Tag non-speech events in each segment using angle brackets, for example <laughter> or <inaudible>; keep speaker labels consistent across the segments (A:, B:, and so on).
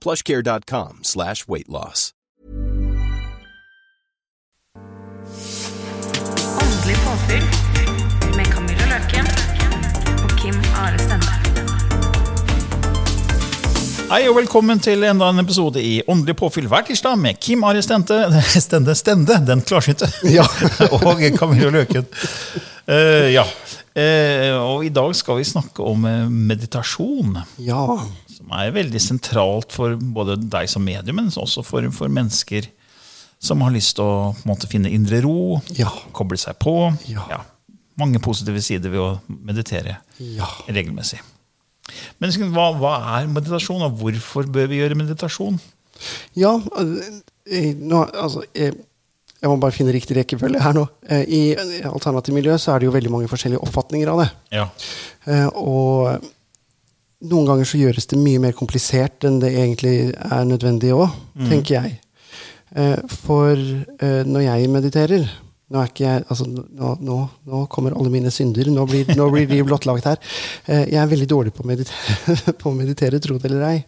A: plushcare.com slash weight loss.
B: Åndelig påfyll med Camilla Løken og Kim Are
C: Hei og velkommen til enda en episode i Åndelig påfyll hver tirsdag med Kim Are Stende, <laughs> Stende, Stende, den klarsynte, <laughs>
D: Ja. <laughs>
C: og Camilla Løken. Uh, ja, Uh, og i dag skal vi snakke om eh, meditasjon.
D: Ja.
C: Som er veldig sentralt for både deg som medium, men også for, for mennesker som har lyst til å på en måte, finne indre ro,
D: Ja.
C: koble seg på.
D: Ja.
C: mange positive sider ved å meditere
D: Ja.
C: regelmessig. Men hva, hva er meditasjon, og hvorfor bør vi gjøre meditasjon?
D: Ja, eh, nå, altså jeg, Jeg må bare finne riktig rekkefølge her nå. Eh, I alternativt miljø så er det jo veldig mange forskjellige oppfatninger av det.
C: Ja.
D: Eh, Og noen ganger så gjøres det mye mer komplisert enn det egentlig er nødvendig òg, tenker jeg. Eh, For eh, når jeg mediterer nå, jeg, altså, nå, nå, nå kommer alle mine synder. Nå blir, blir de blottlagt her. Eh, Jeg er veldig dårlig på å meditere, <laughs> på å meditere tro det eller ei.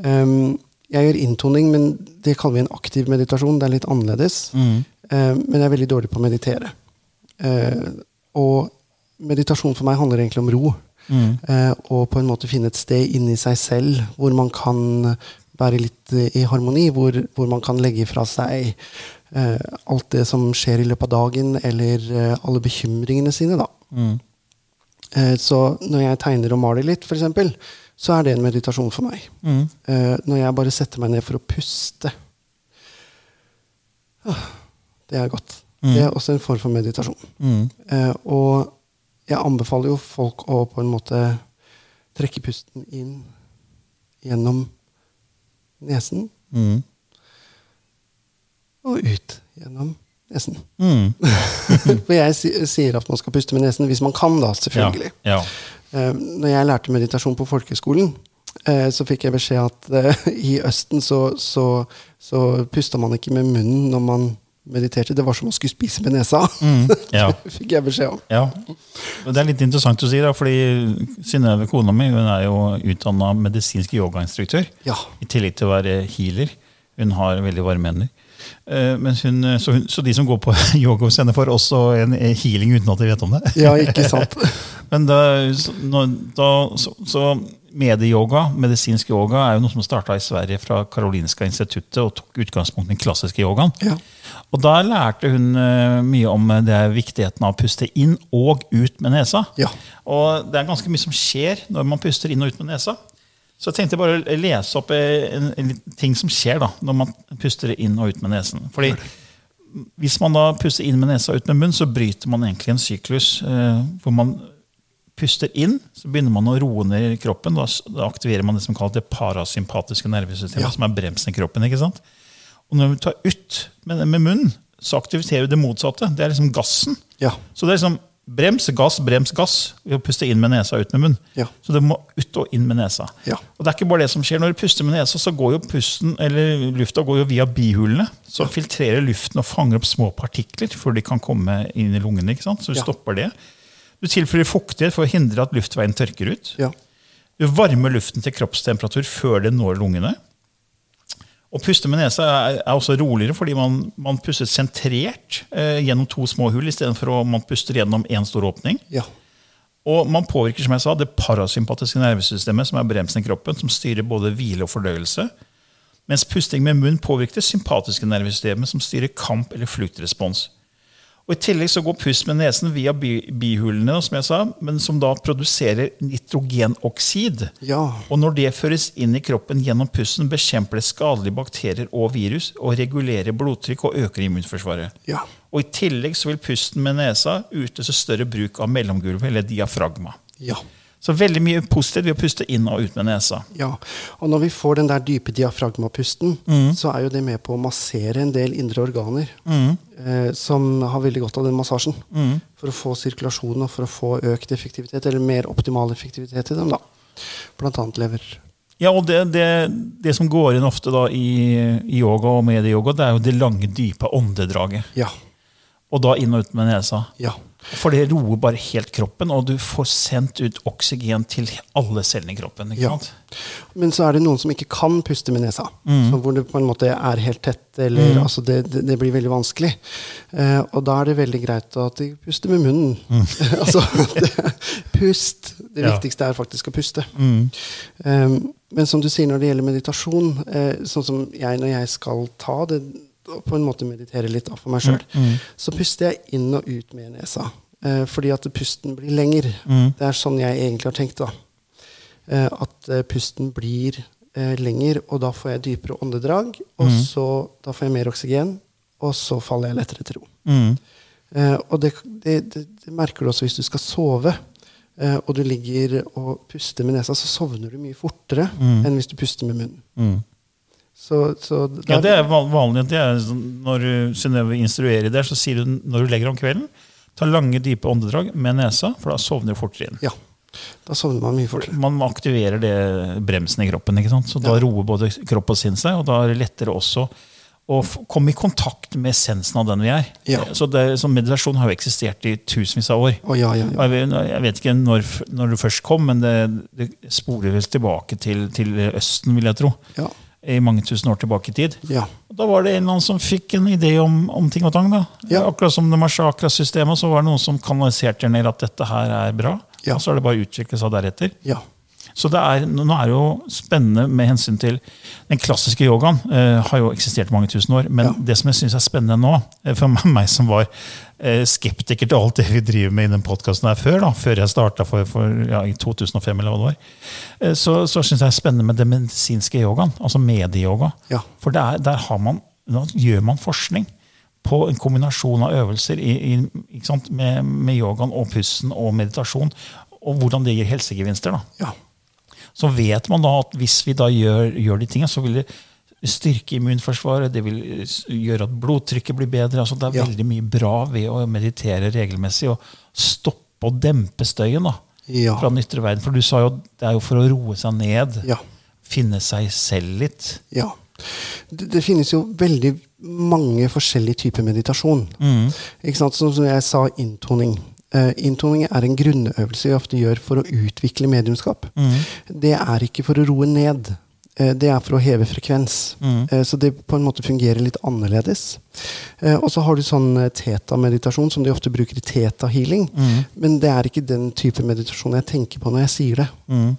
D: Um, jeg gjør inntoning, men det kaller vi en aktiv meditasjon. Det er litt annerledes.
C: Mm.
D: Eh, men jeg er veldig dårlig på å meditere. Eh, og meditasjon for meg handler egentlig om ro.
C: Mm.
D: Eh, og på en måte finne et sted inni seg selv hvor man kan være litt eh, i harmoni. Hvor, hvor man kan legge fra seg eh, alt det som skjer i løpet av dagen, eller alle bekymringene sine. da.
C: Mm.
D: Eh, så når jeg tegner og maler litt, for eksempel, så er det en meditasjon for meg.
C: Mm.
D: Eh, når jeg bare setter meg ned for å puste ah, Det er godt. Det er også en form for meditasjon.
C: Mm.
D: Eh, og jeg anbefaler jo folk å på en måte trekke pusten inn gjennom nesen
C: Mm.
D: og ut gjennom nesen.
C: Mm. <laughs>
D: For jeg sier at man skal puste med nesen hvis man kan, da, selvfølgelig.
C: Ja.
D: ja. når jeg lærte meditasjon på folkehøgskolen, eh, så fikk jeg beskjed at eh, <laughs> i Østen så, så, så pusta man ikke med munnen når man mediterte. Det var som å skulle spise med nesa.
C: Mm. ja. <laughs>
D: fikk jeg beskjed om.
C: Ja, Det er litt interessant å si, da, fordi Synnøve, kona mi, hun er jo utdanna medisinsk yogainstruktør.
D: Ja.
C: I tillegg til å være healer. Hun har veldig varme hender. Eh, så, så de som går på <laughs> yoga hos henne, får også en healing uten at de vet om det.
D: Ja, ikke sant? <laughs>
C: Men da, så, da, så, så medieyoga, medisinsk yoga, er jo noe som starta i Sverige fra Karolinska instituttet og tok utgangspunkt i den klassiske yogaen.
D: Ja.
C: Og da lærte hun eh, mye om eh, det er viktigheten av å puste inn og ut med nesa.
D: Ja.
C: Og det er ganske mye som skjer når man puster inn og ut med nesa. Så jeg tenkte bare å lese opp eh, en, en ting som skjer da, når man puster inn og ut med nesen. Fordi hvis man da puster inn med nesa og ut med munn, så bryter man egentlig en syklus eh, hvor man puster inn, så begynner man å roe ned kroppen. Da, da aktiverer man det som kalles det parasympatiske nervesystemet,
D: Ja.
C: som er bremsen i kroppen. ikke sant? Og når du tar ut med, med munnen, så aktiviserer du det motsatte. Det er liksom gassen.
D: Ja.
C: Så det er liksom brems, gass, brems, gass. Ved å puste inn med nesa og ut med munn.
D: Ja.
C: Så det må ut og inn med nesa.
D: Ja.
C: Og det er ikke bare det som skjer. Når du puster med nesa, så går jo pusten, eller lufta går jo via bihulene. Så filtrerer luften og fanger opp små partikler før de kan komme inn i lungene. ikke sant? Så du stopper det. Du tilfører fuktighet for å hindre at luftveien tørker ut.
D: Ja.
C: Du varmer luften til kroppstemperatur før den når lungene. Å puste med nesa er, er også roligere, fordi man, man puster sentrert eh, gjennom to små hull istedenfor å man puster gjennom én stor åpning.
D: Ja.
C: Og man påvirker som jeg sa, det parasympatiske nervesystemet, som er bremsen i kroppen, som styrer både hvile og fordøyelse. Mens pusting med munn påvirker det sympatiske nervesystemet, som styrer kamp- eller fluktrespons. Og I tillegg så går pust med nesen via bi bihulene, som jeg sa, men som da produserer nitrogenoksid.
D: Ja.
C: Og når det føres inn i kroppen gjennom pusten, bekjemper det skadelige bakterier og virus, og regulerer blodtrykk og øker immunforsvaret.
D: Ja.
C: Og I tillegg så vil pusten med nesa utløse større bruk av mellomgulvet, eller diafragma.
D: Ja.
C: Så veldig mye positivt ved å puste inn og ut med nesa.
D: Ja, og når vi får den der dype diafragmapusten, så er jo det med på å massere en del indre organer eh, som har veldig godt av den massasjen. For å få sirkulasjon og for å få økt effektivitet, eller mer optimal effektivitet i dem. da. Blant annet lever.
C: Ja, og det, det, det som går inn ofte da i, i yoga og medieyoga, det er jo det lange, dype åndedraget.
D: Ja.
C: Og da inn og ut med nesa.
D: ja.
C: For det roer bare helt kroppen, og du får sendt ut oksygen til alle cellene i kroppen.
D: Ja. Men så er det noen som ikke kan puste med nesa. Så hvor det på en måte er helt tett, eller altså det, det, det blir veldig vanskelig. Eh, og da er det veldig greit at de puster med munnen. <laughs> altså, det, pust. Det
C: Ja.
D: viktigste er faktisk å puste. Eh, men som du sier når det gjelder meditasjon, eh, sånn som jeg når jeg skal ta det og på en måte meditere litt da for meg sjøl, så puster jeg inn og ut med nesa. Eh, fordi at pusten blir lenger. Det er sånn jeg egentlig har tenkt. da. Eh, at eh, pusten blir eh, lenger, og da får jeg dypere åndedrag. Og så da får jeg mer oksygen, og så faller jeg lettere til ro.
C: Mm.
D: Eh, og det, det, det, det merker du også hvis du skal sove. Eh, og du ligger og puster med nesa, så sovner du mye fortere enn hvis du puster med munnen.
C: Mm.
D: Så, der,
C: Ja, det er vanlig. Det er sånn- når Synnøve instruerer der, så sier hun når du legger om kvelden, ta lange, dype åndedrag med nesa, for da sovner du fortere inn.
D: ja, da sovner man mye fortere.
C: Man aktiverer det bremsen i kroppen, ikke sant? så da
D: Ja.
C: roer både kropp og sinn seg, og da er det lettere også å komme i kontakt med essensen av den vi er.
D: Ja.
C: Så, det, så meditasjon har jo eksistert i tusenvis av år.
D: Oh, ja, ja, ja.
C: Jeg vet, jeg vet ikke når, når du først kom, men det, det sporer vel tilbake til, til Østen, vil jeg tro. I mange tusen år tilbake i tid.
D: ja.
C: Og Da var det en som fikk en idé om, om ting og tang. da.
D: Ja.
C: Akkurat som det Mashakra-systemet, så var det noen som kanaliserte ned at dette her er bra.
D: Ja.
C: Og så er det bare utviklet seg deretter.
D: ja.
C: Så det er, nå er det jo spennende med hensyn til Den klassiske yogaen eh, har jo eksistert i mange tusen år. Men
D: Ja.
C: det som jeg syns er spennende nå, eh, for <laughs> meg som var eh, skeptiker til alt det vi driver med i den podkasten her før, da, før jeg starta for, for ja, i 2005, eller hva det var, eh, så, så syns jeg det er spennende med den medisinske yogaen. Altså medieyoga.
D: Ja.
C: For det er, der har man, nå gjør man forskning på en kombinasjon av øvelser i, i, sant, med, med yogaen og pusten og meditasjon, og hvordan det gir helsegevinster. da
D: ja.
C: Så vet man da at hvis vi da gjør, gjør de tingene, så vil det styrke immunforsvaret, det vil gjøre at blodtrykket blir bedre. altså Det er
D: Ja.
C: veldig mye bra ved å meditere regelmessig og stoppe og dempe støyen da,
D: Ja.
C: fra den ytre verden. For du sa jo det er jo for å roe seg ned,
D: ja.
C: finne seg selv litt.
D: Ja. Det, det finnes jo veldig mange forskjellige typer meditasjon. Sant? Sånn som jeg sa, inntoning. Eh, inntoning er en grunnøvelse vi ofte gjør for å utvikle mediumskap. Det er ikke for å roe ned. Eh, det er for å heve frekvens. Mm. så det på en måte fungerer litt annerledes. Eh, og så har du sånn eh, teta-meditasjon som de ofte bruker i teta-healing. Men det er ikke den type meditasjon jeg tenker på når jeg sier det. Mm.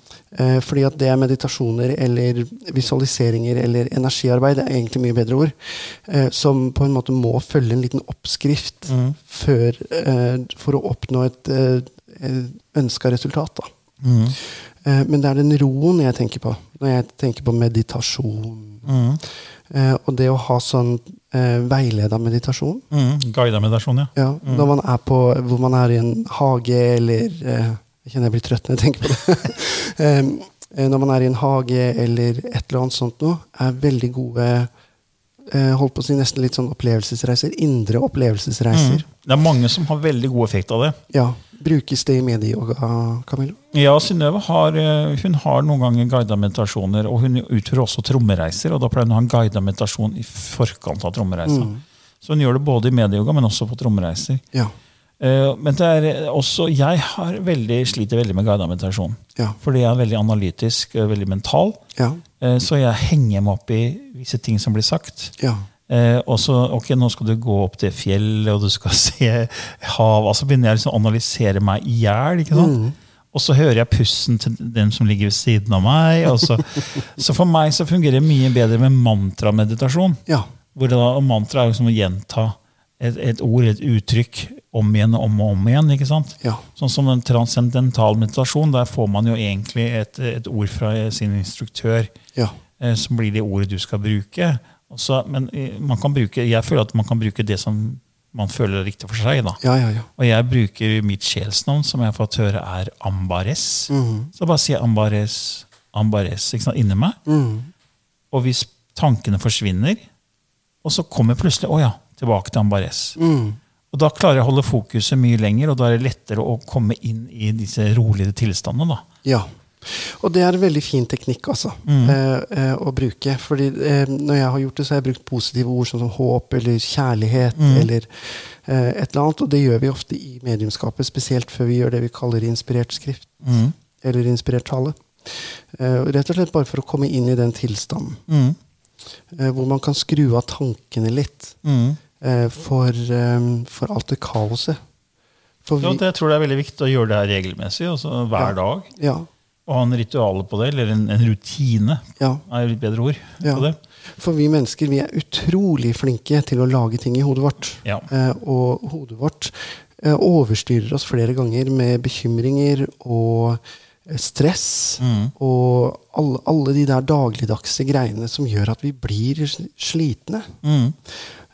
D: fordi at det er meditasjoner eller visualiseringer eller energiarbeid, det er egentlig mye bedre ord, eh, som på en måte må følge en liten oppskrift før, eh, for å oppnå et eh, ønska resultat. Da. Eh, men det er den roen jeg tenker på når jeg tenker på meditasjon. Mm. og det å ha sånn eh, veileda meditasjon
C: Mm. Guida meditasjon, ja.
D: ja, Når man er på, hvor man er i en hage, eller eh, Jeg kjenner jeg blir trøtt når jeg tenker på det. <laughs> Eh, når man er i en hage eller et eller annet sånt noe, er veldig gode eh, holdt på å si nesten litt sånn opplevelsesreiser. Indre opplevelsesreiser.
C: Det er mange som har veldig god effekt av det.
D: Ja. Brukes det i medieyoga, Camilla?
C: Ja, Synnøve har, eh, hun har noen ganger guida meditasjoner, og hun utfører også trommereiser. og Da pleier hun å ha en guida meditasjon i forkant av trommereisa. Så hun gjør det både i medieyoga, men også på trommereiser.
D: Ja.
C: Eh, Men det er også, jeg har veldig, sliter veldig med guida meditasjon.
D: Ja.
C: Fordi jeg er veldig analytisk, eh, veldig mental.
D: Ja.
C: Eh, Så jeg henger meg opp i visse ting som blir sagt.
D: Ja.
C: Eh, og så, ok, nå skal du gå opp til fjellet, og du skal <laughs> se hav. Altså begynner jeg liksom å analysere meg i hjel. Mm. Og så hører jeg pusten til den som ligger ved siden av meg. Så, <laughs> så for meg så fungerer det mye bedre med mantrameditasjon.
D: Ja.
C: Hvor det da, mantra er liksom å gjenta et, et ord, et uttrykk, om igjen og om og om igjen. ikke sant?
D: Ja.
C: Sånn som en transcendental meditasjon, der får man jo egentlig et, et ord fra sin instruktør,
D: Ja.
C: eh, som blir det ordet du skal bruke. Så- men eh, man kan bruke, jeg føler at man kan bruke det som man føler er riktig for seg. da.
D: Ja, ja, ja.
C: Og jeg bruker mitt sjelsnavn, som jeg har fått høre er Ambares.
D: Mhm.
C: Så bare sier jeg Ambares, Ambares ikke sant, inni meg.
D: Mhm.
C: Og hvis tankene forsvinner, og så kommer plutselig å ja, tilbake til Ambares.
D: Mhm.
C: Og da klarer jeg å holde fokuset mye lenger, og da er det lettere å komme inn i disse rolige tilstandene. da.
D: Ja. Og det er en veldig fin teknikk altså, mm. eh, å bruke. Fordi eh, når jeg har gjort det, så har jeg brukt positive ord sånn som håp eller kjærlighet eller eh, et eller annet. Og det gjør vi ofte i mediumskapet, spesielt før vi gjør det vi kaller inspirert skrift.
C: Mm.
D: Eller inspirert tale. Eh, rett og slett bare for å komme inn i den tilstanden.
C: Mm.
D: Eh, hvor man kan skru av tankene litt
C: Mm.
D: eh, for, eh, for alt det kaoset. For vi,
C: ja, jeg tror det er veldig viktig å gjøre det her regelmessig, altså hver
D: Ja.
C: dag.
D: ja,
C: Og ha en ritual på det, eller en, en rutine,
D: ja.
C: er et bedre ord
D: Ja.
C: på det.
D: For vi mennesker vi er utrolig flinke til å lage ting i hodet vårt.
C: Ja.
D: Eh, og hodet vårt eh, overstyrer oss flere ganger med bekymringer og stress.
C: Mm.
D: Og alle, alle de der dagligdagse greiene som gjør at vi blir slitne.
C: Mm.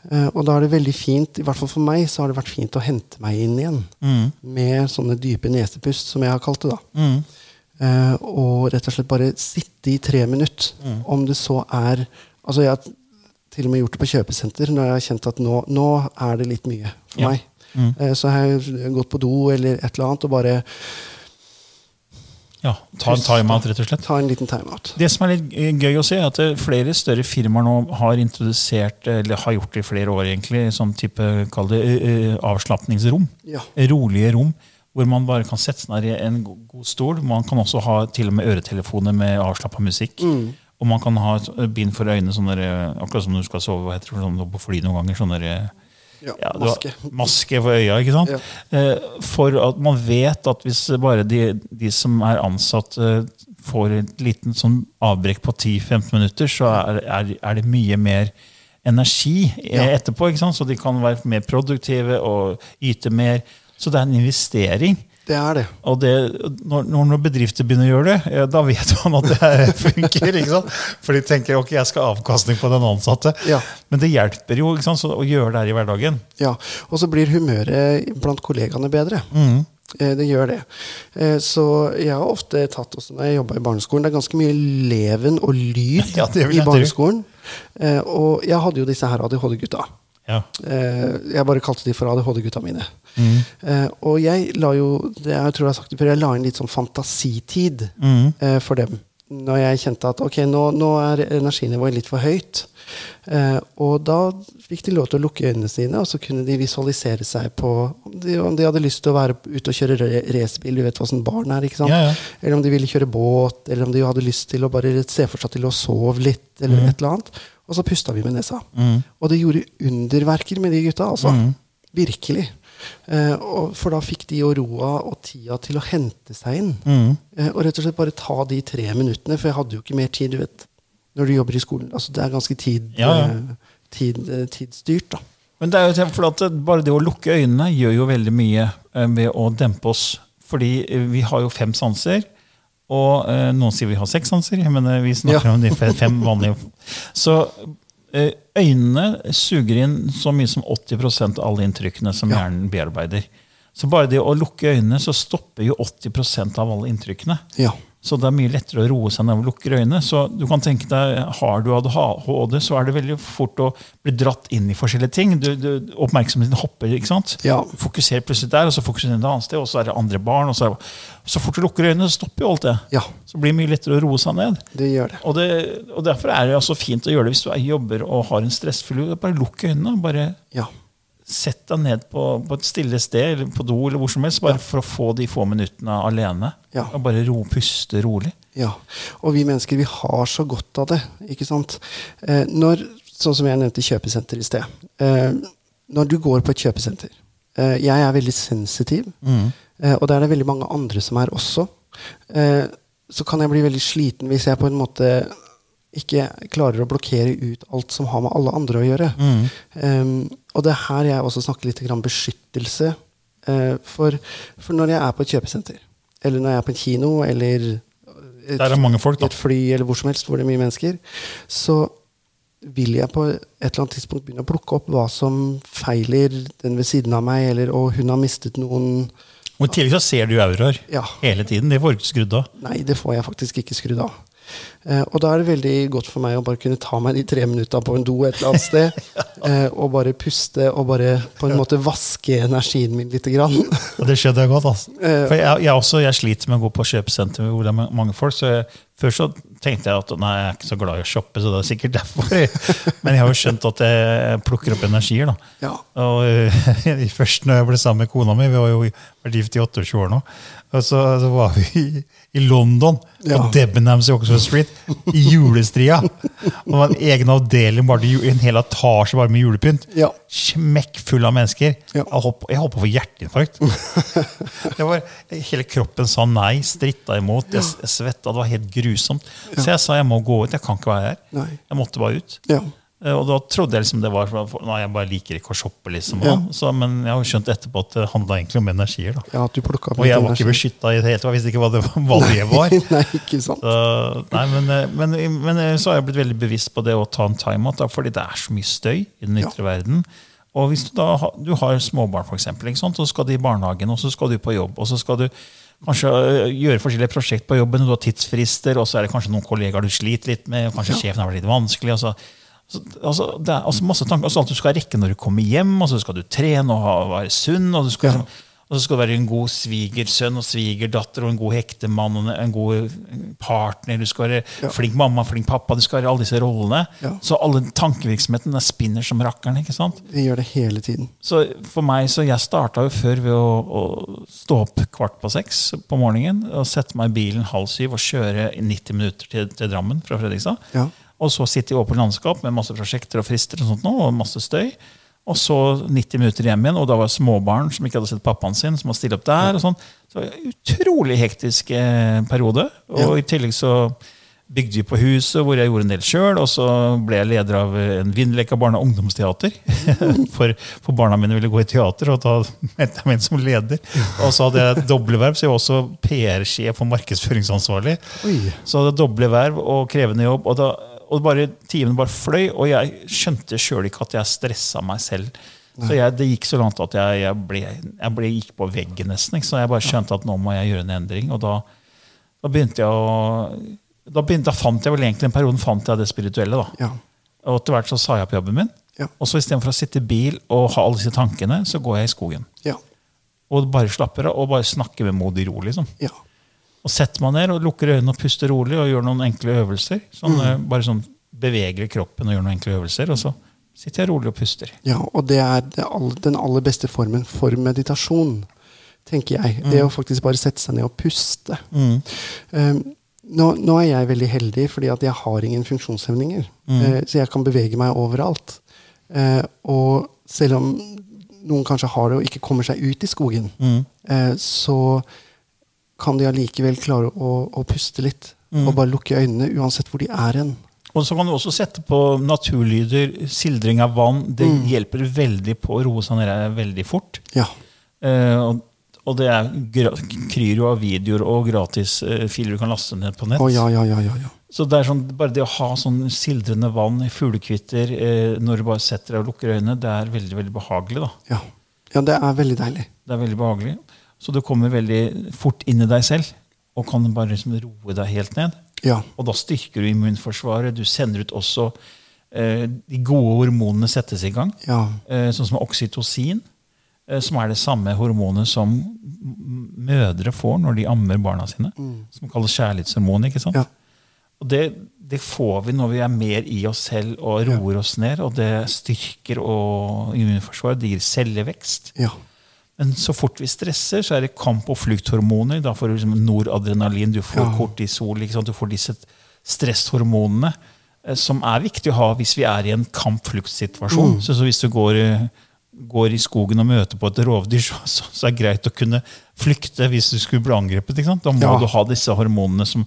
D: Uh, og da er det veldig fint, i hvert fall for meg, så har det vært fint å hente meg inn igjen.
C: Mm.
D: Med sånne dype nesepust, som jeg har kalt det. da.
C: Mm.
D: Eh, og rett og slett bare sitte i tre minutter.
C: Mm.
D: Om det så er Altså, jeg har til og med gjort det på kjøpesenter når jeg har kjent at nå, nå er det litt mye for
C: Ja.
D: meg.
C: Mm.
D: Eh, så har jeg gått på do eller et eller annet og bare
C: Ja, ta en time-out, rett og slett.
D: ta en liten timeout.
C: Det som er litt gøy å se, er at eh, flere større firmaer nå har introdusert, eller har gjort det i flere år egentlig, sånn type, kall det avslapningsrom.
D: Ja.
C: Rolige rom, hvor man bare kan sette seg i en god stol. Man kan også ha til og med øretelefoner med avslappa musikk.
D: Mm.
C: Og man kan ha bind for øynene, sånne, akkurat som når du skal sove hva heter det, sånn, på fly noen ganger. sånne
D: Ja,
C: ja,
D: maske.
C: maske for øya, ikke sant?
D: Ja.
C: Eh, For at man vet at hvis bare de, de som er ansatt eh, får et liten sånn avbrekk på 10-15 minutter, så er, er, er det mye mer energi eh, etterpå. ikke sant? Så de kan være mer produktive og yte mer. Så det er en investering.
D: Det er det.
C: Og det, når, når bedrifter begynner å gjøre det, da vet <laughs> man at det funker. For de tenker ok, jeg skal ha avkastning på den ansatte.
D: Ja.
C: Men det hjelper jo så, å gjøre det her i hverdagen.
D: ja. Og så blir humøret blant kollegaene bedre.
C: Mm.
D: Eh, Det gjør det. Eh, Så jeg har ofte tatt også når jeg jobba i barneskolen Det er ganske mye leven og lyd <laughs>
C: Ja,
D: i barneskolen. Eh, Og jeg hadde jo disse her ADHD-gutta.
C: Ja.
D: Eh, Jeg bare kalte de for ADHD-gutta mine.
C: Mm.
D: Eh, Og jeg la jo det jeg tror jeg har sagt det før, jeg la inn litt sånn fantasitid
C: Mm.
D: eh, for dem. Når jeg kjente at ok, nå, nå er energinivået litt for høyt. Eh, og da fikk de lov til å lukke øynene sine, og så kunne de visualisere seg på om de, om de hadde lyst til å være ute og kjøre ra- racerbil. Du vet hvordan barn er, ikke sant?
C: Ja, ja.
D: Eller om de ville kjøre båt, eller om de hadde lyst til å bare se for seg til å sove litt, eller
C: Mm.
D: et eller annet. Og så pusta vi med nesa.
C: Mm.
D: Og det gjorde underverker med de gutta, altså.
C: Mm.
D: Virkelig. Eh, og, for da fikk de jo roa og tida til å hente seg inn.
C: Mm.
D: Eh, og rett og slett bare ta de tre minuttene, for jeg hadde jo ikke mer tid, du vet. Når du jobber i skolen. Altså, det er ganske tid,
C: Ja, ja.
D: eh, tid, eh, tidsstyrt, da.
C: Men det er jo for at bare det å lukke øynene gjør jo veldig mye eh, ved å dempe oss. Fordi vi har jo fem sanser. Og eh, noen sier vi har seks sanser, men vi snakker
D: Ja.
C: om de fem vanlige. Så eh, øynene suger inn så mye som 80% av alle inntrykkene som
D: Ja.
C: hjernen bearbeider. Så bare det å lukke øynene, så stopper jo 80% av alle inntrykkene.
D: Ja.
C: Så det er mye lettere å roe seg når man lukker øynene. Så du kan tenke deg, Har du ADHD, så er det veldig fort å bli dratt inn i forskjellige ting. Du, du, oppmerksomheten hopper. ikke sant?
D: Ja.
C: Fokuserer plutselig der, og så fokuserer du et annet sted, og så er det andre barn. og Så, er, så fort du lukker øynene, så stopper jo alt det.
D: ja,
C: Så blir det mye lettere å roe seg ned.
D: det gjør det.
C: Og, det, og Derfor er det altså fint å gjøre det hvis du er jobber og har en stressfull jobb. Bare lukk øynene. bare
D: Ja.
C: Sett deg ned på, på et stille sted, eller på do, eller hvor som helst, bare for å få de få minuttene alene.
D: Ja.
C: Og bare ro, puste rolig.
D: Ja, og vi mennesker vi har så godt av det. ikke sant? Eh, når, sånn som jeg nevnte kjøpesenter i sted. Eh, når du går på et kjøpesenter eh, Jeg er veldig sensitiv, eh, og det er det veldig mange andre som er også. Eh, så kan jeg bli veldig sliten hvis jeg på en måte ikke klarer å blokkere ut alt som har med alle andre å gjøre.
C: Mm.
D: Og det er her jeg også snakker litt grann beskyttelse. eh, for, for når jeg er på et kjøpesenter, eller når jeg er på en kino, eller et,
C: Der er mange folk, da.
D: et fly, eller hvor som helst hvor det er mye mennesker, så vil jeg på et eller annet tidspunkt begynne å plukke opp hva som feiler den ved siden av meg, eller og hun har mistet noen
C: Og I tillegg så ser du auraer
D: Ja,
C: hele tiden. Det får du ikke skrudd av.
D: nei, det får jeg faktisk ikke skrudd av. Eh, og da er det veldig godt for meg å bare kunne ta meg de tre minutta på en do et eller annet sted, <laughs> eh, og bare puste og bare på en måte vaske energien min lite grann. <laughs>
C: Og det skjønner jeg godt. altså.
D: Eh,
C: For jeg, jeg, også, jeg sliter med å gå på kjøpesenter hvor det er mange folk. så jeg, Før så tenkte jeg at nei, jeg er ikke så glad i å shoppe, så det er sikkert derfor. <laughs> Men jeg har jo skjønt at jeg plukker opp energier. da.
D: ja.
C: Og uh, Først når jeg ble sammen med kona mi, vi har jo vært gift i 28 år nå, og så, så var vi i, London,
D: Ja.
C: på Debenhams i Oxford Street, i julestria. Og det var en egen avdeling, bare en hel etasje bare med julepynt.
D: Ja.
C: Smekkfull av mennesker.
D: Ja.
C: Jeg holdt på- å få hjerteinfarkt. <laughs> Det var, hele kroppen sa nei, stritta imot. Jeg, jeg svetta. Det var helt grusomt. Så jeg sa jeg må gå ut. Jeg kan ikke være her.
D: Nei.
C: Jeg måtte bare ut.
D: Ja.
C: Eh, Og da trodde jeg liksom det var Nei, jeg bare liker ikke å shoppe. liksom.
D: Ja.
C: Så, men jeg har jo skjønt etterpå at det handla egentlig om energier. da.
D: ja, at du opp
C: Og jeg
D: var
C: var ikke
D: energi.
C: beskytta i det hele tatt. Visste ikke hva det, <laughs> hva det var. <laughs>
D: Nei, ikke sant.
C: Så, nei, men, eh, men, men eh, så har jeg blitt veldig bevisst på det å ta en timeout, fordi det er så mye støy i den ytre verden. Og hvis du da du har småbarn, for eksempel, så skal de i barnehagen, og så skal du på jobb, og så skal du kanskje gjøre forskjellige prosjekt på jobben, og du har tidsfrister, og så er det kanskje noen kollegaer du sliter litt med, kanskje kanskje sjefen har vært litt vanskelig. og så så, altså, det er altså masse tanker. Altså, alt du skal rekke når du kommer hjem, og så skal du trene og ha, være sunn. Og, du skal, ja. og så skal du være en god svigersønn og svigerdatter og en god hektemann og en- god partner. Du skal være flink mamma, flink pappa. Du skal være alle disse rollene.
D: Ja.
C: Så alle tankevirksomheten den spinner som rakkeren. ikke sant?
D: Vi gjør det hele tiden.
C: Så for meg, så jeg starta jo før ved å, å stå opp kvart på seks på morgenen og sette meg i bilen halv syv og kjøre 90 minutter til, til Drammen fra Fredrikstad.
D: Ja.
C: Og så sitter sitte over på landskap med masse prosjekter og frister og sånt nå, og masse støy. Og så 90 minutter hjem igjen, og da var det småbarn som ikke hadde sett pappaen sin. som må stille opp der, og sånn. Så utrolig hektisk eh, periode. Og i tillegg så bygde vi på huset, hvor jeg gjorde en del sjøl. Og så ble jeg leder av en Vindleka barne- og ungdomsteater. <laughs> for, for barna mine ville gå i teater, og da meldte jeg meg inn som leder. Og så hadde jeg et verv, så jeg var også PR-sjef og markedsføringsansvarlig.
D: Oi.
C: Så hadde jeg doble verv og krevende jobb. Og, da, og bare, timene bare fløy, og jeg skjønte sjøl ikke at jeg stressa meg selv. Så jeg, Det gikk så langt at jeg, jeg, ble, jeg ble, gikk på veggen nesten. Ikke? Så jeg bare skjønte at nå må jeg gjøre en endring. Og da, da begynte jeg å da, begynte, da fant jeg vel egentlig en periode fant jeg det spirituelle. da.
D: Ja.
C: Og etter hvert så sa jeg opp jobben min.
D: Ja.
C: Og så istedenfor å sitte i bil og ha alle disse tankene, så går jeg i skogen.
D: Ja.
C: Og bare slapper av og bare snakker med modig ro. liksom.
D: Ja.
C: Og setter meg ned og lukker øynene og puster rolig og gjør noen enkle øvelser. Sånn,
D: Mm.
C: eh, Bare sånn beveger kroppen og gjør noen enkle øvelser. Og så sitter jeg rolig og puster.
D: ja. Og det er den aller beste formen for meditasjon, tenker jeg. Det å faktisk bare sette seg ned og puste. Um, nå, nå er jeg veldig heldig fordi at jeg har ingen funksjonshemninger. Eh, så jeg kan bevege meg overalt. Eh, og selv om noen kanskje har det og ikke kommer seg ut i skogen, eh, så kan de allikevel klare å, å puste litt. Og bare lukke øynene uansett hvor de er hen.
C: Og så kan du også sette på naturlyder, sildring av vann. Det
D: Mm.
C: hjelper veldig på å roe seg ned veldig fort.
D: Ja.
C: Eh, og, og det er kryr jo av videoer og gratis eh, filer du kan laste ned på nett.
D: Å ja, ja, ja, ja, ja.
C: Så det er sånn, bare det å ha sånn sildrende vann i fuglekvitter eh, når du bare setter deg og lukker øynene, det er veldig veldig behagelig. da.
D: Ja. ja, det er veldig deilig.
C: Det er veldig behagelig. Så du kommer veldig fort inn i deg selv og kan bare liksom roe deg helt ned.
D: Ja.
C: Og da styrker du immunforsvaret. Du sender ut også eh, De gode hormonene settes i gang,
D: Ja.
C: eh, sånn som oksytocin, eh, som er det samme hormonet som mødre får når de ammer barna sine. Som kalles kjærlighetshormon. ikke sant?
D: Mm. Ja.
C: Og det, det får vi når vi er mer i oss selv og roer oss ned. Og det styrker og immunforsvaret. Det gir cellevekst.
D: ja.
C: Men så fort vi stresser, så er det kamp- og flukthormoner. Da får du liksom noradrenalin, du får
D: Ja.
C: kortisol, du får disse stresshormonene. eh, Som er viktig å ha hvis vi er i en kamp-flukt-situasjon. Så, så hvis du går, eh, går i skogen og møter på et rovdyr, så, så, så er det greit å kunne flykte hvis du skulle bli angrepet. Ikke sant? Da må
D: Ja.
C: du ha disse hormonene som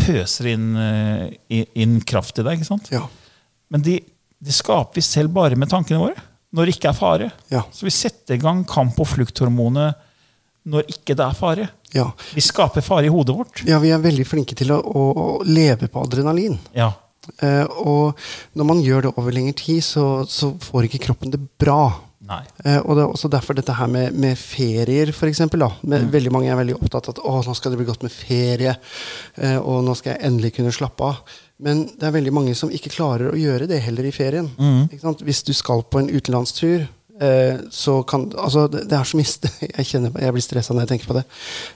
C: pøser inn, eh, inn kraft i deg. ikke sant?
D: Ja.
C: Men de, de skaper vi selv bare med tankene våre. Når det ikke er fare.
D: Ja.
C: Så vi setter i gang kamp- og flukthormonet når ikke det er fare.
D: Ja.
C: Vi skaper fare i hodet vårt.
D: ja, vi er veldig flinke til å, å, å leve på adrenalin.
C: Ja.
D: Eh, og når man gjør det over lengre tid, så, så får ikke kroppen det bra.
C: Nei.
D: Eh, og det er også derfor dette her med, med ferier, for eksempel, da. Med,
C: Mm.
D: Veldig mange er veldig opptatt av at å, nå skal det bli godt med ferie, eh, og nå skal jeg endelig kunne slappe av. Men det er veldig mange som ikke klarer å gjøre det heller i ferien.
C: Mm.
D: Ikke sant? Hvis du skal på en utenlandstur, eh, så kan Altså, det, det er så mye <laughs> Jeg kjenner jeg blir stressa når jeg tenker på det.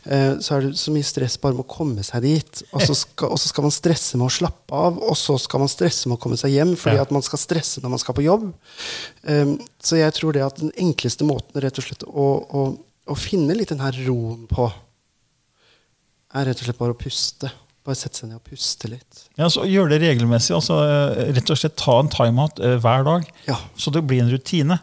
D: Eh, så er det så mye stress bare med å komme seg dit. Og så skal, skal man stresse med å slappe av, og så skal man stresse med å komme seg hjem fordi
C: Ja.
D: at man skal stresse når man skal på jobb. Eh, så jeg tror det at den enkleste måten rett og slett å, å, å finne litt den her roen på, er rett og slett bare å puste. Bare sette seg ned og puste litt.
C: Ja, så Gjør det regelmessig. altså eh, Rett og slett Ta en timeout eh, hver dag,
D: Ja.
C: så det blir en rutine.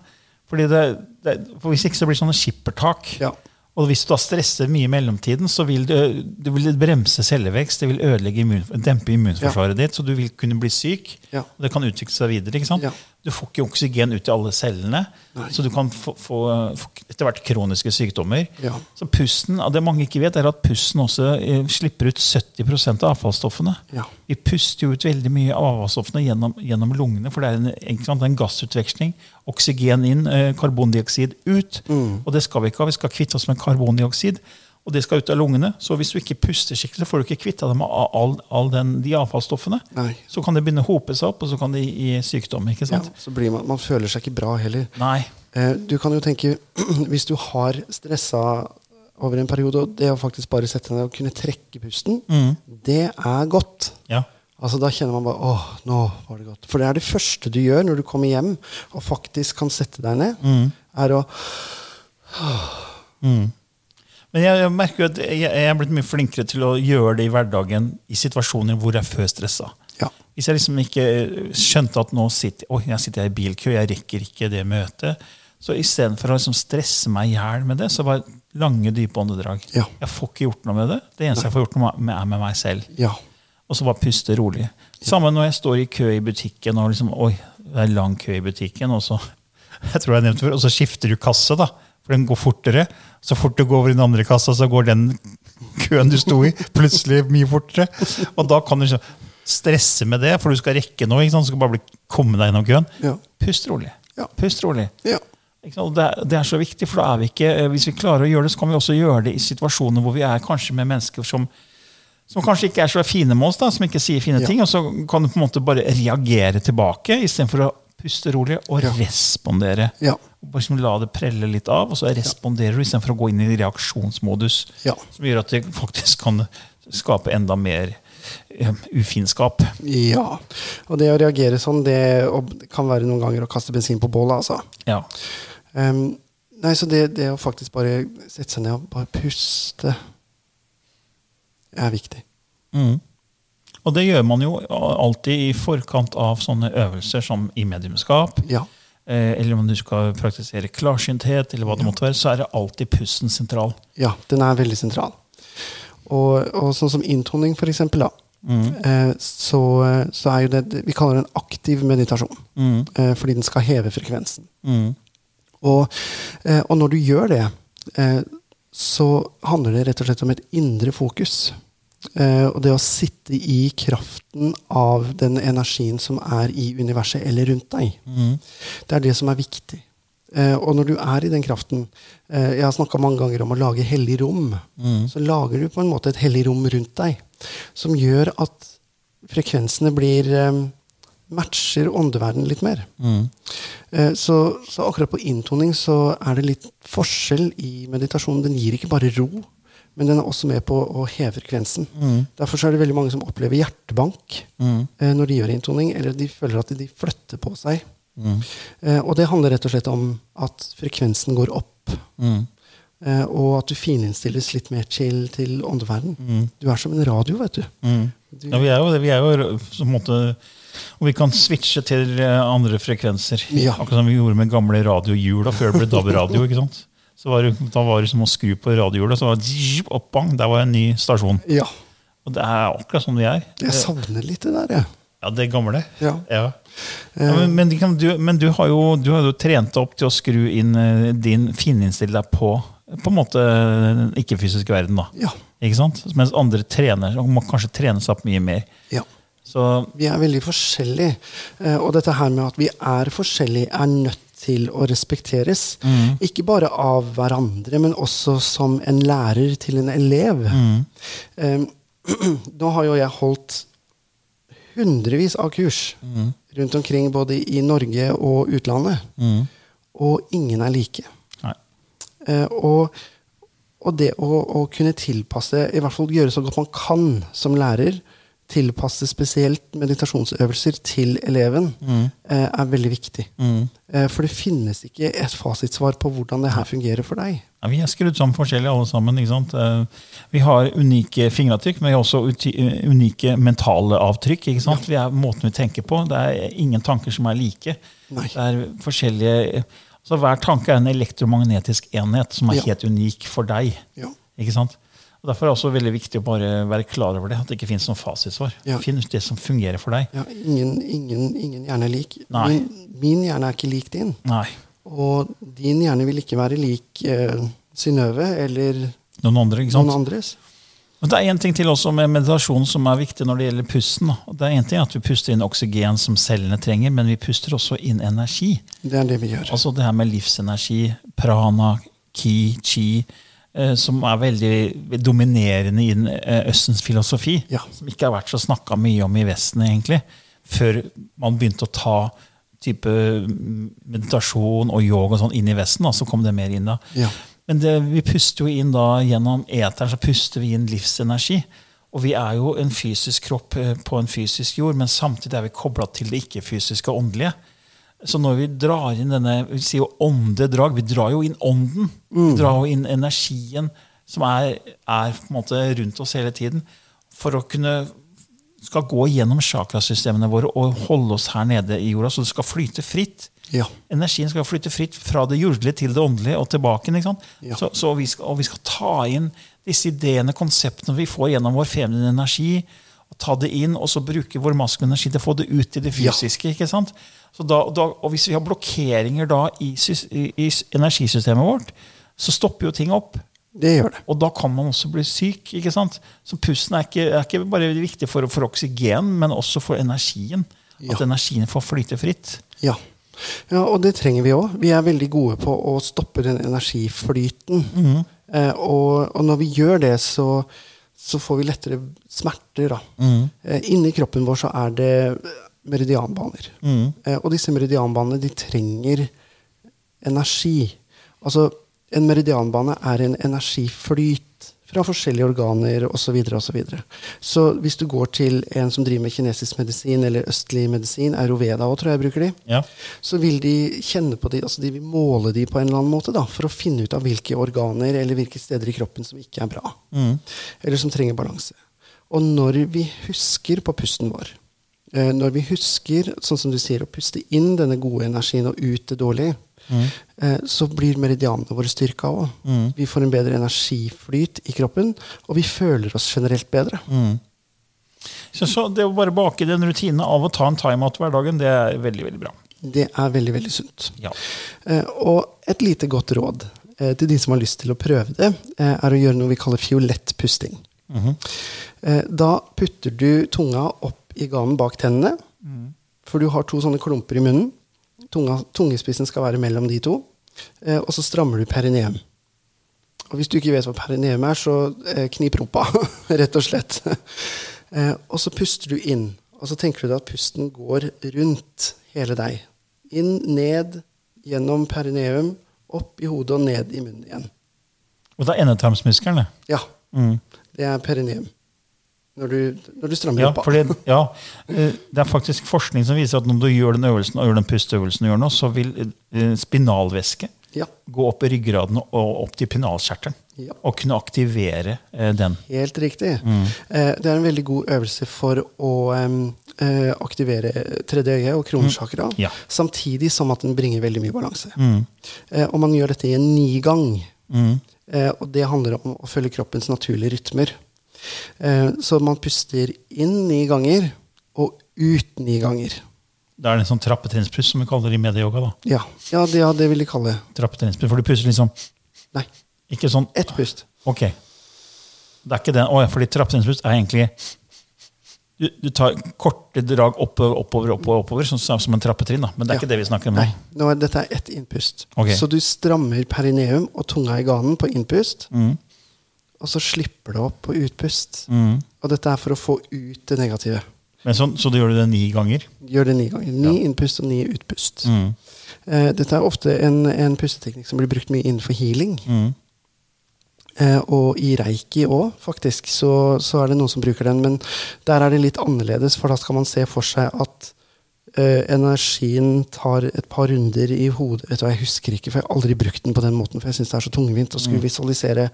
C: Fordi det, det, for Hvis ikke så blir det sånne skippertak.
D: Ja.
C: Og hvis du da stresser mye i mellomtiden, så vil det, det vil bremse cellevekst. Det vil ødelegge immun, dempe immunforsvaret ditt, så du vil kunne bli syk.
D: Ja.
C: Og det kan utvikle seg videre. ikke sant?
D: Ja.
C: Du får ikke oksygen ut i alle cellene,
D: Nei.
C: så du kan få, få, få etter hvert kroniske sykdommer.
D: Ja.
C: Så pusten, det mange ikke vet, er at pusten også eh, slipper ut 70 av avfallsstoffene.
D: Ja.
C: Vi puster jo ut veldig mye av avfallsstoffene gjennom, gjennom lungene, for det er en, en, en gassutveksling. Oksygen inn, eh, karbondioksid ut.
D: Mm.
C: Og det skal vi ikke ha. Vi skal kvitte oss med karbondioksid. Og det skal ut av lungene. Så hvis du ikke puster skikkelig, så får du ikke kvitta deg med all, all den, de avfallsstoffene.
D: Nei.
C: Så kan det begynne å hope seg opp, og så kan det gi sykdom. ikke sant?
D: Ja, så blir man, man føler seg ikke bra heller.
C: Nei.
D: Eh, du kan jo tenke, <clears throat> hvis du har stressa over en periode, og det å faktisk bare sette ned og kunne trekke pusten,
C: Mm.
D: det er godt.
C: Ja.
D: Altså Da kjenner man bare åh, nå var det godt. For det er det første du gjør når du kommer hjem og faktisk kan sette deg ned,
C: Mm.
D: er å
C: Men jeg, jeg merker jo at jeg, jeg er blitt mye flinkere til å gjøre det i hverdagen i situasjoner hvor jeg før stressa.
D: Ja.
C: Hvis jeg liksom ikke skjønte at nå sitter, oh, jeg sitter i bilkø, jeg rekker ikke det møtet, så istedenfor å liksom stresse meg i hjel med det, så var det lange, dype åndedrag.
D: Ja.
C: Jeg får ikke gjort noe med det. Det eneste jeg får gjort noe med, er med meg selv.
D: Ja.
C: Og så bare puste rolig. Samme når jeg står i kø i butikken, og liksom, oi, det er lang kø i butikken, og så, <laughs> jeg tror jeg nevnte før, og så skifter du kasse, da, for den går fortere. Så fort du går over i den andre kassa, så går den køen du sto i, plutselig mye fortere. Og da kan du ikke stresse med det, for du skal rekke noe. Ikke sant? Du skal bare komme deg gjennom køen.
D: Ja.
C: Pust rolig.
D: Ja.
C: Pust rolig.
D: Ja.
C: Det, er, det er så viktig, for da er vi ikke, eh, hvis vi klarer å gjøre det, så kan vi også gjøre det i situasjoner hvor vi er kanskje med mennesker som, som kanskje ikke er så fine med oss, da, som ikke sier fine ting. Og så kan du på en måte bare reagere tilbake istedenfor å puste rolig og
D: Ja.
C: respondere.
D: Ja.
C: Liksom la det prelle litt av, og så responderer du istedenfor å gå inn i reaksjonsmodus.
D: Ja.
C: Som gjør at det faktisk kan skape enda mer eh, ufinskap.
D: ja. Og det å reagere sånn, det kan være noen ganger å kaste bensin på bålet, altså.
C: Ja.
D: Um, nei, så det, det å faktisk bare sette seg ned og bare puste er viktig.
C: Mm. Og det gjør man jo alltid i forkant av sånne øvelser som i mediumskap.
D: Ja.
C: Eh, eller om du skal praktisere klarsynthet, eller hva det måtte være, så er det alltid pusten sentral.
D: Ja, den er veldig sentral. Og, og sånn som inntoning, for eksempel, da, Mm. så, så er jo det Vi kaller det en aktiv meditasjon.
C: Mm.
D: Eh, fordi den skal heve frekvensen.
C: Mm.
D: Og, eh, og når du gjør det, eh, så handler det rett og slett om et indre fokus. Eh, og det å sitte i kraften av den energien som er i universet eller rundt deg.
C: Mm.
D: Det er det som er viktig. Uh, og når du er i den kraften uh, Jeg har snakka mange ganger om å lage hellig rom.
C: Mm.
D: Så lager du på en måte et hellig rom rundt deg som gjør at frekvensene blir eh, matcher åndeverden litt mer.
C: Mm.
D: Så, så akkurat på inntoning så er det litt forskjell i meditasjonen. Den gir ikke bare ro, men den er også med på å heve frekvensen.
C: Mm.
D: Derfor så er det veldig mange som opplever hjertebank
C: Mm.
D: eh, når de gjør inntoning, eller de føler at de flytter på seg.
C: Mm.
D: Eh, Og det handler rett og slett om at frekvensen går opp,
C: Mm.
D: eh, og at du fininstilles litt mer chill til åndeverden.
C: Mm.
D: Du er som en radio, vet du.
C: Mm.
D: du
C: Ja, vi er jo det. Vi er jo på en måte Og vi kan switche til eh, andre frekvenser.
D: Ja.
C: Akkurat som vi gjorde med gamle radiohjula før det ble DAB-radio. ikke sant? Så var det, da var det som å skru på radiohjulet, så var det opp, bang, der var en ny stasjon.
D: Ja.
C: Og det er akkurat sånn vi er.
D: Jeg savner litt det der, jeg.
C: Ja, det gamle.
D: Ja.
C: Ja. Ja, men, men, du, men du har jo du har jo trent deg opp til å skru inn eh, din Fininnstille deg på på en måte den ikke-fysiske verden. da.
D: Ja.
C: Ikke sant? Mens andre trener og må kanskje trene seg opp mye mer.
D: ja.
C: Så
D: Vi er veldig forskjellige. Eh, Og dette her med at vi er forskjellige, er nødt til å respekteres. Ikke bare av hverandre, men også som en lærer til en elev. Eh, <clears throat> Nå har jo jeg holdt hundrevis av kurs rundt omkring både i Norge og utlandet. Og ingen er like. Eh, og, og det å, å kunne tilpasse, i hvert fall gjøre så godt man kan som lærer, tilpasse spesielt meditasjonsøvelser til eleven, mm. er veldig viktig. Mm. for det finnes ikke et fasitsvar på hvordan det her fungerer for deg.
C: Ja, vi er skrudd sammen forskjellig alle sammen. Eh, Vi har unike fingeravtrykk, men vi har også unike mentale avtrykk. ikke sant? Vi er måten vi tenker på. Det er ingen tanker som er like.
D: Nei.
C: Det er forskjellige... Så Hver tanke er en elektromagnetisk enhet som er
D: Ja.
C: helt unik for deg.
D: Ja.
C: ikke sant? Og Derfor er det også veldig viktig å bare være klar over det. At det ikke finnes noen fasitsvar.
D: Ja.
C: Finn ut det som fungerer for deg.
D: Ja, ingen, ingen, ingen hjerne er lik. Min, min hjerne er ikke lik din.
C: Nei.
D: Og din hjerne vil ikke være lik eh, Synnøve eller
C: Noen andre.
D: noen andres.
C: Og Det er en ting til også med meditasjon som er viktig når det gjelder pusten. Det er en ting at Vi puster inn oksygen som cellene trenger, men vi puster også inn energi.
D: Det er det vi gjør.
C: Altså det her med livsenergi, prana, ki, chi, som er veldig dominerende i den, eh, Østens filosofi.
D: Ja.
C: Som ikke har vært så snakka mye om i Vesten, egentlig. Før man begynte å ta type mm, meditasjon og yoga og sånn inn i Vesten. Da, så kom det mer inn da.
D: Ja.
C: Men det, vi puster jo inn da gjennom eteren så puster vi inn livsenergi. Og vi er jo en fysisk kropp eh, på en fysisk jord, men samtidig er vi kobla til det ikke-fysiske og åndelige. Så når vi drar inn denne vi sier jo åndedrag, vi drar jo inn ånden. Vi drar jo inn energien som er, er på en måte rundt oss hele tiden. For å kunne skal gå gjennom chakrasystemene våre og holde oss her nede i jorda, så det skal flyte fritt.
D: Ja.
C: Energien skal flyte fritt fra det jordelige til det åndelige og tilbake. Ikke sant?
D: Ja.
C: Så, så vi skal, og vi skal ta inn disse ideene, konseptene vi får gjennom vår feminine energi. og Ta det inn, og så bruke vår maskuline energi til å få det ut i det
D: Ja.
C: fysiske. ikke sant? Så da, da, og hvis vi har blokkeringer da i, i, i energisystemet vårt, så stopper jo ting opp.
D: Det gjør det.
C: Og da kan man også bli syk. ikke sant? Så pusten er ikke, er ikke bare viktig for, for oksygen, men også for energien. At energien får flyte fritt.
D: Ja. ja, og det trenger vi òg. Vi er veldig gode på å stoppe den energiflyten. Eh, og, og når vi gjør det, så, så får vi lettere smerter. Da. Eh, inni kroppen vår så er det meridianbaner. Eh, og disse meridianbanene de trenger energi. Altså, en meridianbane er en energiflyt fra forskjellige organer osv. Så, videre, og så, videre. så hvis du går til en som driver med kinesisk medisin eller østlig medisin, Ayurveda òg, tror jeg bruker de,
C: Ja.
D: så vil de kjenne på de, altså de vil måle de på en eller annen måte da, for å finne ut av hvilke organer eller hvilke steder i kroppen som ikke er bra, eller som trenger balanse. Og når vi husker på pusten vår, når vi husker, sånn som du sier, å puste inn denne gode energien og ut det dårlige, eh, så blir meridianene våre styrka òg. Vi får en bedre energiflyt i kroppen, og vi føler oss generelt bedre.
C: Så, så det å bare bake den rutinen av å ta en time-out hver dagen, det er veldig veldig bra.
D: Det er veldig, veldig sunt.
C: Ja.
D: Eh, og et lite godt råd eh, til de som har lyst til å prøve det, eh, er å gjøre noe vi kaller fiolett pusting. eh, da putter du tunga opp i ganen bak tennene, for du har to sånne klumper i munnen. Tunga, tungespissen skal være mellom de to. Eh, og så strammer du perineum. Og hvis du ikke vet hva perineum er, så eh, knip rumpa, <laughs> rett og slett. eh, og så puster du inn. Og så tenker du deg at pusten går rundt hele deg. Inn, ned, gjennom perineum, opp i hodet og ned i munnen igjen.
C: Og det er endetarmsmuskelen, det.
D: Ja, det er perineum. Når du, når du strammer
C: Ja,
D: opp.
C: Fordi, det, ja, eh, det er faktisk forskning som viser at når du gjør den øvelsen og gjør den pusteøvelsen du gjør nå, så vil eh, spinalvæske
D: Ja,
C: gå opp i ryggraden og opp til pinalkjertelen.
D: Ja.
C: Og kunne aktivere eh, den.
D: helt riktig. Mm. det er en veldig god øvelse for å aktivere tredje øye og kronesjakra,
C: Ja.
D: samtidig som at den bringer veldig mye balanse. Mm. og man gjør dette i en nigang. gang. og det handler om å følge kroppens naturlige rytmer. Eh, så man puster inn ni ganger, og ut ni ganger.
C: Det er en sånn trappetrinnspust som vi kaller det i medieyoga. da.
D: Ja, ja, det, ja det vil de kalle det.
C: Trappetrinnspust, For du puster liksom
D: Nei,
C: ikke sånn
D: ett pust.
C: Ok. Det er ikke den. oh, ja, fordi trappetrinnspust er egentlig du, du tar korte drag oppover, oppover, oppover, oppover som, som en trappetrinn. da. Men det er
D: Ja.
C: ikke det vi snakker om nå.
D: Nei, nå er, dette er ett innpust.
C: Okay.
D: Så du strammer perineum og tunga i ganen på innpust,
C: Mm.
D: Og så slipper det opp på utpust.
C: Mm.
D: Og dette er for å få ut det negative.
C: Men så, så du gjør det ni ganger?
D: Gjør det ni ganger. Ni innpust og ni utpust.
C: Mm.
D: Eh, dette er ofte en, en pusteteknikk som blir brukt mye innenfor healing.
C: Mm.
D: Eh, og i reiki òg, faktisk, så, så er det noen som bruker den. Men der er det litt annerledes, for da skal man se for seg at eh, energien tar et par runder i hodet. Vet du, jeg husker ikke, for jeg har aldri brukt den på den måten. For jeg syns det er så tungvint å skulle visualisere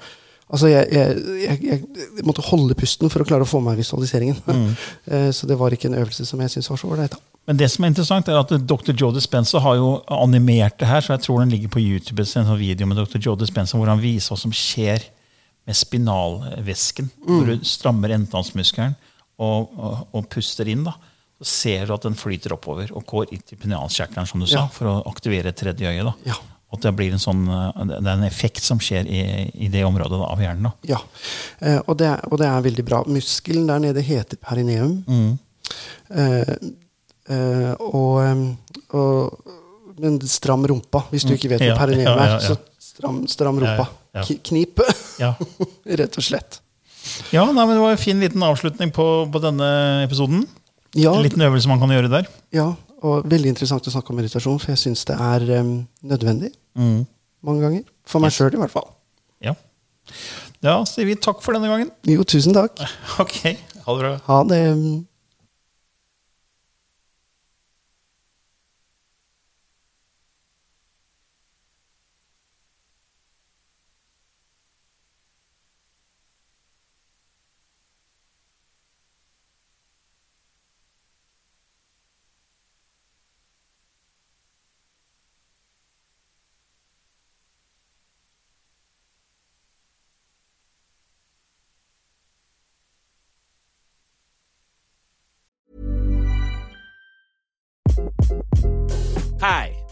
D: Altså, jeg, jeg, jeg, jeg måtte holde pusten for å klare å få meg visualiseringen. Mm. <laughs> så det var ikke en øvelse som jeg syntes var så ålreit.
C: Men det som er interessant er at Dr. Joe Dispenza har jo animert det her, så jeg tror den ligger på YouTube. En sånn video med Dr. Joe Dispenza hvor han viser hva som skjer med spinalvæsken. Hvor du strammer endetannsmuskelen og, og, og puster inn. da. Så ser du at den flyter oppover og går inn til pinealkjertelen som du sa,
D: Ja.
C: for å aktivere tredje øye. da.
D: Ja.
C: At det blir en sånn, eh, det er en effekt som skjer i, i det området av hjernen. da.
D: Ja, eh, og, det er, og det er veldig bra. Muskelen der nede heter perineum. Eh, eh, og, eh, og, men stram rumpa, hvis du ikke vet hva
C: Ja,
D: perineum <laughs> er.
C: ja, ja.
D: Så stram, stram rumpa. Knip, <laughs>
C: Ja, <laughs>
D: rett og slett.
C: ja nei, men Det var en fin liten avslutning på, på denne episoden.
D: Ja,
C: En liten øvelse man kan gjøre der.
D: ja, og veldig interessant å snakke om meditasjon, for jeg syns det er um, nødvendig mange ganger. For meg sjøl, i hvert fall.
C: Ja. Da sier vi takk for denne gangen.
D: Jo, tusen takk. <laughs>
C: Ok, ha det bra.
D: Ha det.